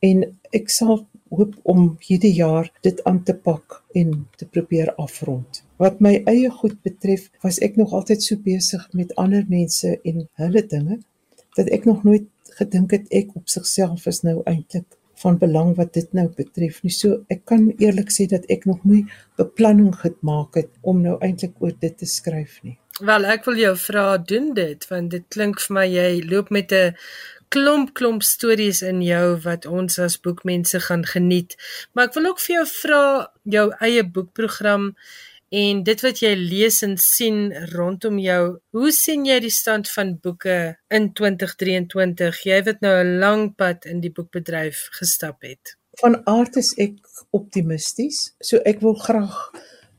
En ek sal hoop om hierdie jaar dit aan te pak en te probeer afrond. Wat my eie goed betref, was ek nog altyd so besig met ander mense en hulle dinge dat ek nog nooit gedink het ek op sigself is nou eintlik van belang wat dit nou betref nie. So ek kan eerlik sê dat ek nog nie beplanning gemaak het om nou eintlik oor dit te skryf nie. Wel, ek wil jou vra doen dit want dit klink vir my jy loop met 'n klomp klomp stories in jou wat ons as boekmense gaan geniet. Maar ek wil ook vir jou vra jou eie boekprogram en dit wat jy lees en sien rondom jou, hoe sien jy die stand van boeke in 2023? Jy het nou 'n lang pad in die boekbedryf gestap het. Van aard is ek optimisties, so ek wil graag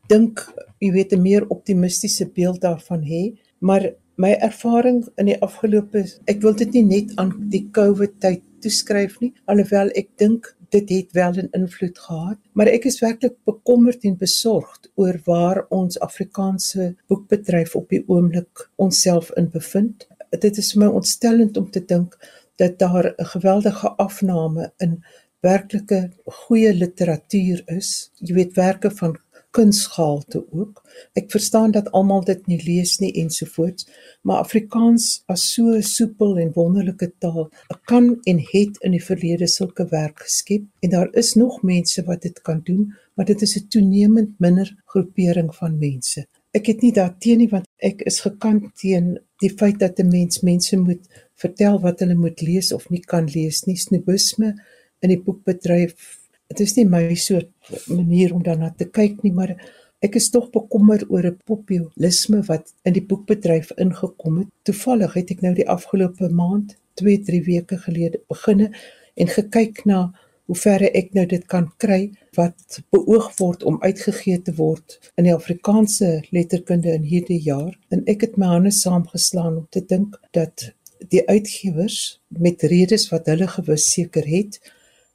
dink, jy weet 'n meer optimistiese beeld daarvan hê, maar my ervaring in die afgelope ek wil dit nie net aan die COVID tyd toeskryf nie, alhoewel ek dink dit het wel 'n invloed gehad, maar ek is werklik bekommerd en besorgd oor waar ons Afrikaanse boekbedryf op die oomblik onsself in bevind. Dit is vir my ontstellend om te dink dat daar 'n geweldige afname in werklike goeie literatuur is. Jy weet werke van kunsgehalte ook. Ek verstaan dat almal dit nie lees nie ensovoorts, maar Afrikaans as so soepel en wonderlike taal kan en het in die verlede sulke werk geskep en daar is nog mense wat dit kan doen, maar dit is 'n toenemend minder groepering van mense. Ek het nie daarteen nie want ek is gekant teen die feit dat 'n mens mense moet vertel wat hulle moet lees of nie kan lees nie. Snobisme in die boekbedryf dit is nie my soort manier om daarna te kyk nie, maar ek is tog bekommerd oor 'n populisme wat in die boekbedryf ingekom het. Toevallig het ek nou die afgelope maand, 2, 3 weke gelede beginne en gekyk na hoe ver ek nou dit kan kry wat beoog word om uitgegee te word in die Afrikaanse letterkunde in hierdie jaar en ek het my hande saamgeslaan om te dink dat die uitgewers met redes wat hulle gewis seker het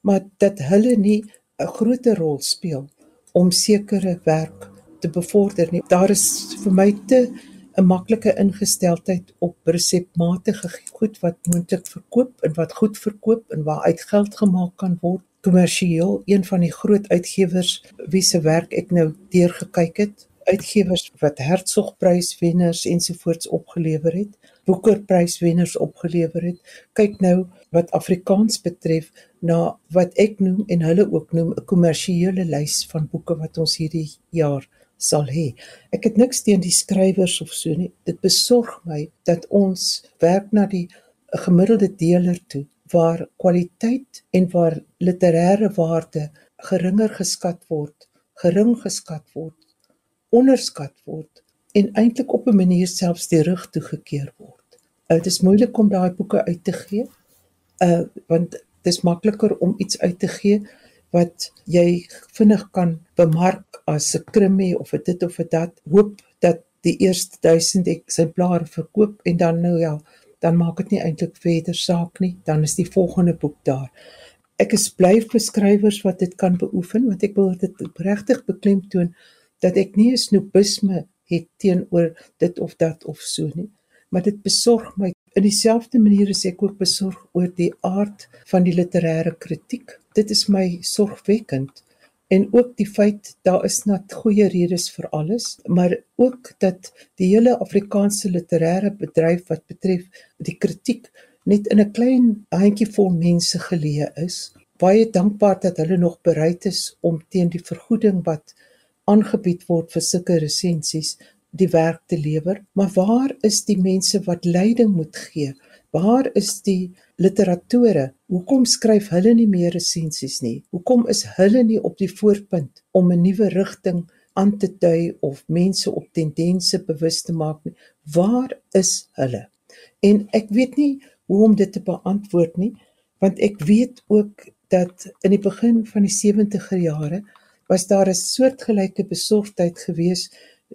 maar dat hulle nie 'n groter rol speel om sekere werk te bevorder nie. Daar is vir my te 'n maklike ingesteldheid op resepmatige goed wat moontlik verkoop en wat goed verkoop en waar uit geld gemaak kan word kommersieel. Een van die groot uitgewers wie se werk ek nou deurgekyk het, uitgewers wat Hertzogpryswenners ensovoorts opgelewer het, Boekerpryswenners opgelewer het. Kyk nou wat Afrikaans betref na wat ek noem en hulle ook noem 'n kommersiële lys van boeke wat ons hierdie jaar sal hê. Ek het niks teen die skrywers of so nie. Dit besorg my dat ons werk na die gemiddelde deler toe waar kwaliteit en waar literêre waarde geringer geskat word, gering geskat word, onderskat word en eintlik op 'n manier selfs die rug toegekeer word. Uh, dit is moeilik om daai boeke uit te gee. Uh want dis makliker om iets uit te gee wat jy vinnig kan bemark as 'n krimie of 'n dit of 'n dat hoop dat die eerste 1000 eksemplare verkoop en dan nou ja dan maak dit nie eintlik verder saak nie dan is die volgende boek daar ek is bly vir skrywers wat dit kan beoefen want ek wil dit regtig beklemtoon dat ek nie 'n snobisme het teenoor dit of dat of so nie maar dit besorg my In dieselfde manier is ek ook besorg oor die aard van die literêre kritiek. Dit is my sorgwekkend en ook die feit daar is net goeie redes vir alles, maar ook dat die hele Afrikaanse literêre bedryf wat betref die kritiek net in 'n klein handjievol mense geleë is. Baie dankbaar dat hulle nog bereid is om teen die vergoeding wat aangebied word vir sulke resensies die werk te lewer, maar waar is die mense wat leiding moet gee? Waar is die literatore? Hoekom skryf hulle nie meer resensies nie? Hoekom is hulle nie op die voorpunt om 'n nuwe rigting aan te dui of mense op tendense bewus te maak nie? Waar is hulle? En ek weet nie hoe om dit te beantwoord nie, want ek weet ook dat in die begin van die 70er jare was daar 'n soortgelyke besorgdheid geweest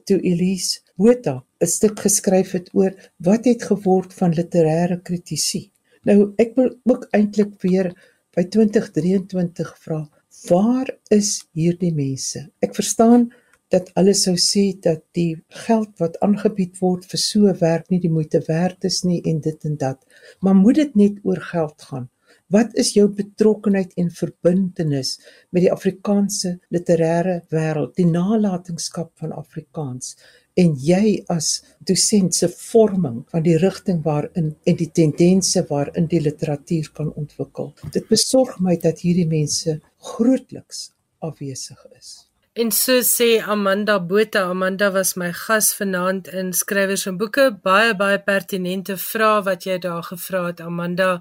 toe Elise Botha 'n stuk geskryf het oor wat het geword van literêre kritisie. Nou ek wil ook eintlik weer by 2023 vra, waar is hierdie mense? Ek verstaan dat hulle sou sê dat die geld wat aangebied word vir so werk nie die moeite werd is nie en dit en dat. Maar moet dit net oor geld gaan? Wat is jou betrokkenheid en verbintenis met die Afrikaanse literêre wêreld, die nalatenskap van Afrikaans en jy as dosent se vorming van die rigting waarin en die tendense waarin die literatuur kan ontwikkel. Dit besorg my dat hierdie mense grootliks afwesig is. En so sê Amanda Botha, Amanda was my gas vanaand in skrywers en boeke. Baie baie pertinente vrae wat jy daar gevra het Amanda.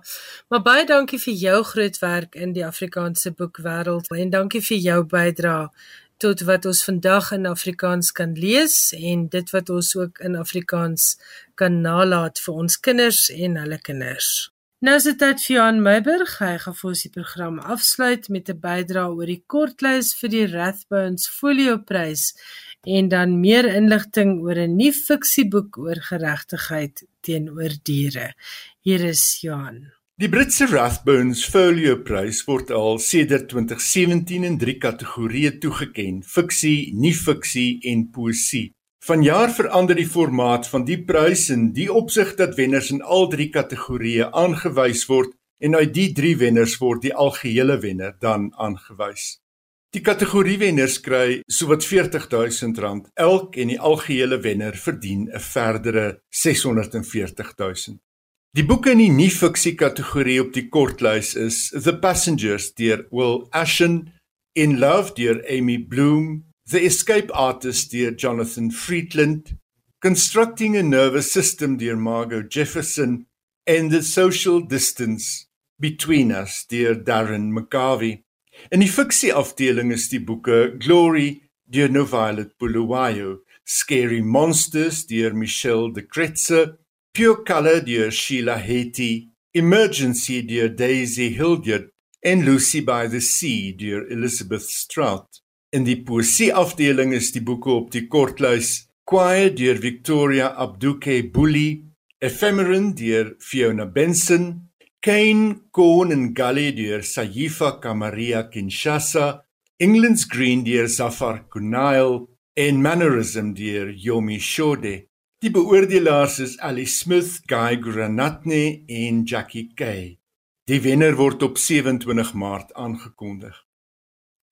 Maar baie dankie vir jou groot werk in die Afrikaanse boekwêreld en dankie vir jou bydrae tot wat ons vandag in Afrikaans kan lees en dit wat ons ook in Afrikaans kan nalat vir ons kinders en hulle kinders. Nou is dit tyd vir Johan Meiburg. Hy gaan vir ons die program afsluit met 'n bydrae oor die kortlys vir die Rathbones Folioprys en dan meer inligting oor 'n nuwe fiksieboek oor geregtigheid teenoor diere. Hier is Johan. Die Britse Rathbones Folio Prys word al sedert 2017 in drie kategorieë toegekend: fiksie, nie-fiksie en poësie. Vanjaar verander die formaat van die prys in die opsig dat wenners in al drie kategorieë aangewys word en uit die drie wenners word die algehele wenner dan aangewys. Die kategorie wenners kry sowat R40000 elk en die algehele wenner verdien 'n verdere R640000. Die boeke in die nie-fiksie kategorie op die kortlys is The Passengers deur Will Ashen, In Love deur Amy Bloom, The Escape Artist deur Jonathan Friedland, Constructing a Nervous System deur Margot Jefferson and The Social Distance Between Us deur Darren McGarvey. In die fiksie afdeling is die boeke Glory deur Novailet Bulawayo, Scary Monsters deur Michelle de Kretser, Pure Color deur Sheila Heti, Emergency deur Daisy Hildyard en Lucy by the Sea deur Elizabeth Strout. In die poesie afdeling is die boeke op die kortlys Quiet deur Victoria Abduke Bully, Ephemeron deur Fiona Benson, Kane Corn and Gully deur Sayifa Kamaria Kinshasa, England's Green deur Zafar Kunail en Mannerism deur Yomi Shode. Die beoordelaars is Ali Smith, Guy Granatne en Jackie Kay. Die wenner word op 27 Maart aangekondig.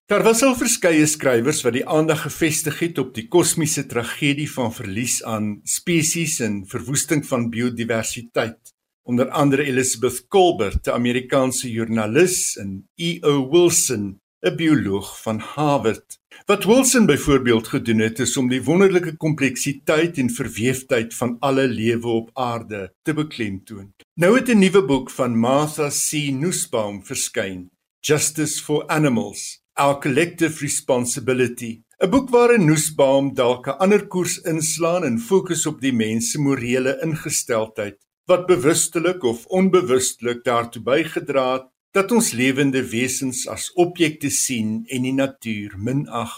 Daar was al verskeie skrywers wat die aandag gefestig het op die kosmiese tragedie van verlies aan spesies en verwoesting van biodiversiteit. Onder andere Elizabeth Kolbert, 'n Amerikaanse joernalis, en E.O. Wilson, 'n bioloog van Harvard. Wat Wilson byvoorbeeld gedoen het is om die wonderlike kompleksiteit en verweefdheid van alle lewe op aarde te beklemtoon. Nou het 'n nuwe boek van Martha C. Nussbaum verskyn, Justice for Animals: Our Collective Responsibility. 'n Boek waarin Nussbaum dalk 'n ander koers inslaan en fokus op die mens se morele ingesteldheid wat bewustelik of onbewustelik daartoe bygedra het dat ons lewende wesens as objekte sien en die natuur minag.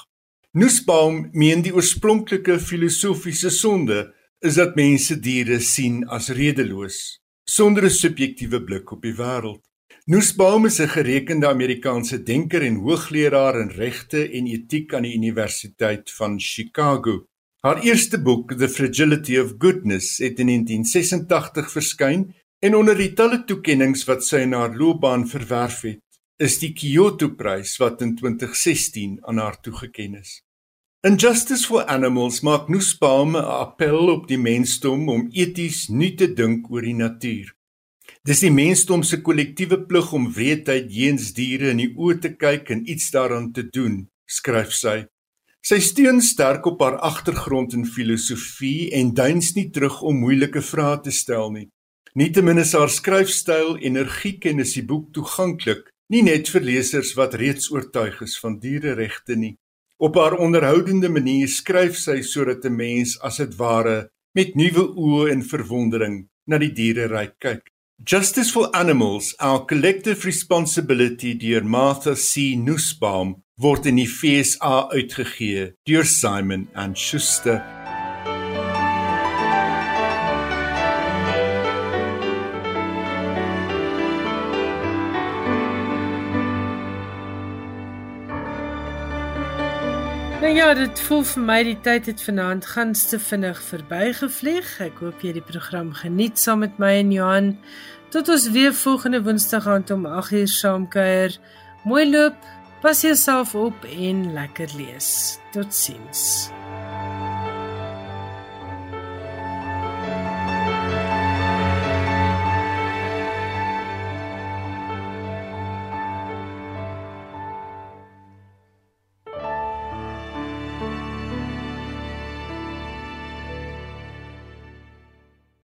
Nussbaum meen die oorspronklike filosofiese sonde is dat mense diere sien as redeloos, sonder 'n subjektiewe blik op die wêreld. Nussbaum is 'n gerekende Amerikaanse denker en hoogleraar in regte en etiek aan die Universiteit van Chicago. Haar eerste boek, The Fragility of Goodness, het in 1986 verskyn En onder die talle toekenninge wat sy in haar loopbaan verwerf het, is die Kyoto-prys wat in 2016 aan haar toegeken is. In Justice for Animals maak Nussbaum 'n appel op die mensdom om eties nie te dink oor die natuur. Dis die mensdom se kollektiewe plig om wreedheid jeens diere in die oë te kyk en iets daaraan te doen, skryf sy. Sy steun sterk op haar agtergrond in filosofie en duins nie terug om moeilike vrae te stel nie. Nietemin is haar skryfstyl energiek en is die boek toeganklik, nie net vir lesers wat reeds oortuig is van diereregte nie. Op haar onderhoudende manier skryf sy sodat 'n mens as dit ware met nuwe oë en verwondering na die diereryk kyk. Justice for Animals: Our Collective Responsibility deur Martha C. Nussbaum word in die FSA uitgegee deur Simon & Schuster. Ja, dit voel vir my die tyd het vanaand gans te vinnig verbygevlieg. Ek hoop jy die program geniet saam met my en Johan. Tot ons weer volgende Woensdag aand om 8uur saam kuier. Mooi loop, pas jouself op en lekker lees. Totsiens.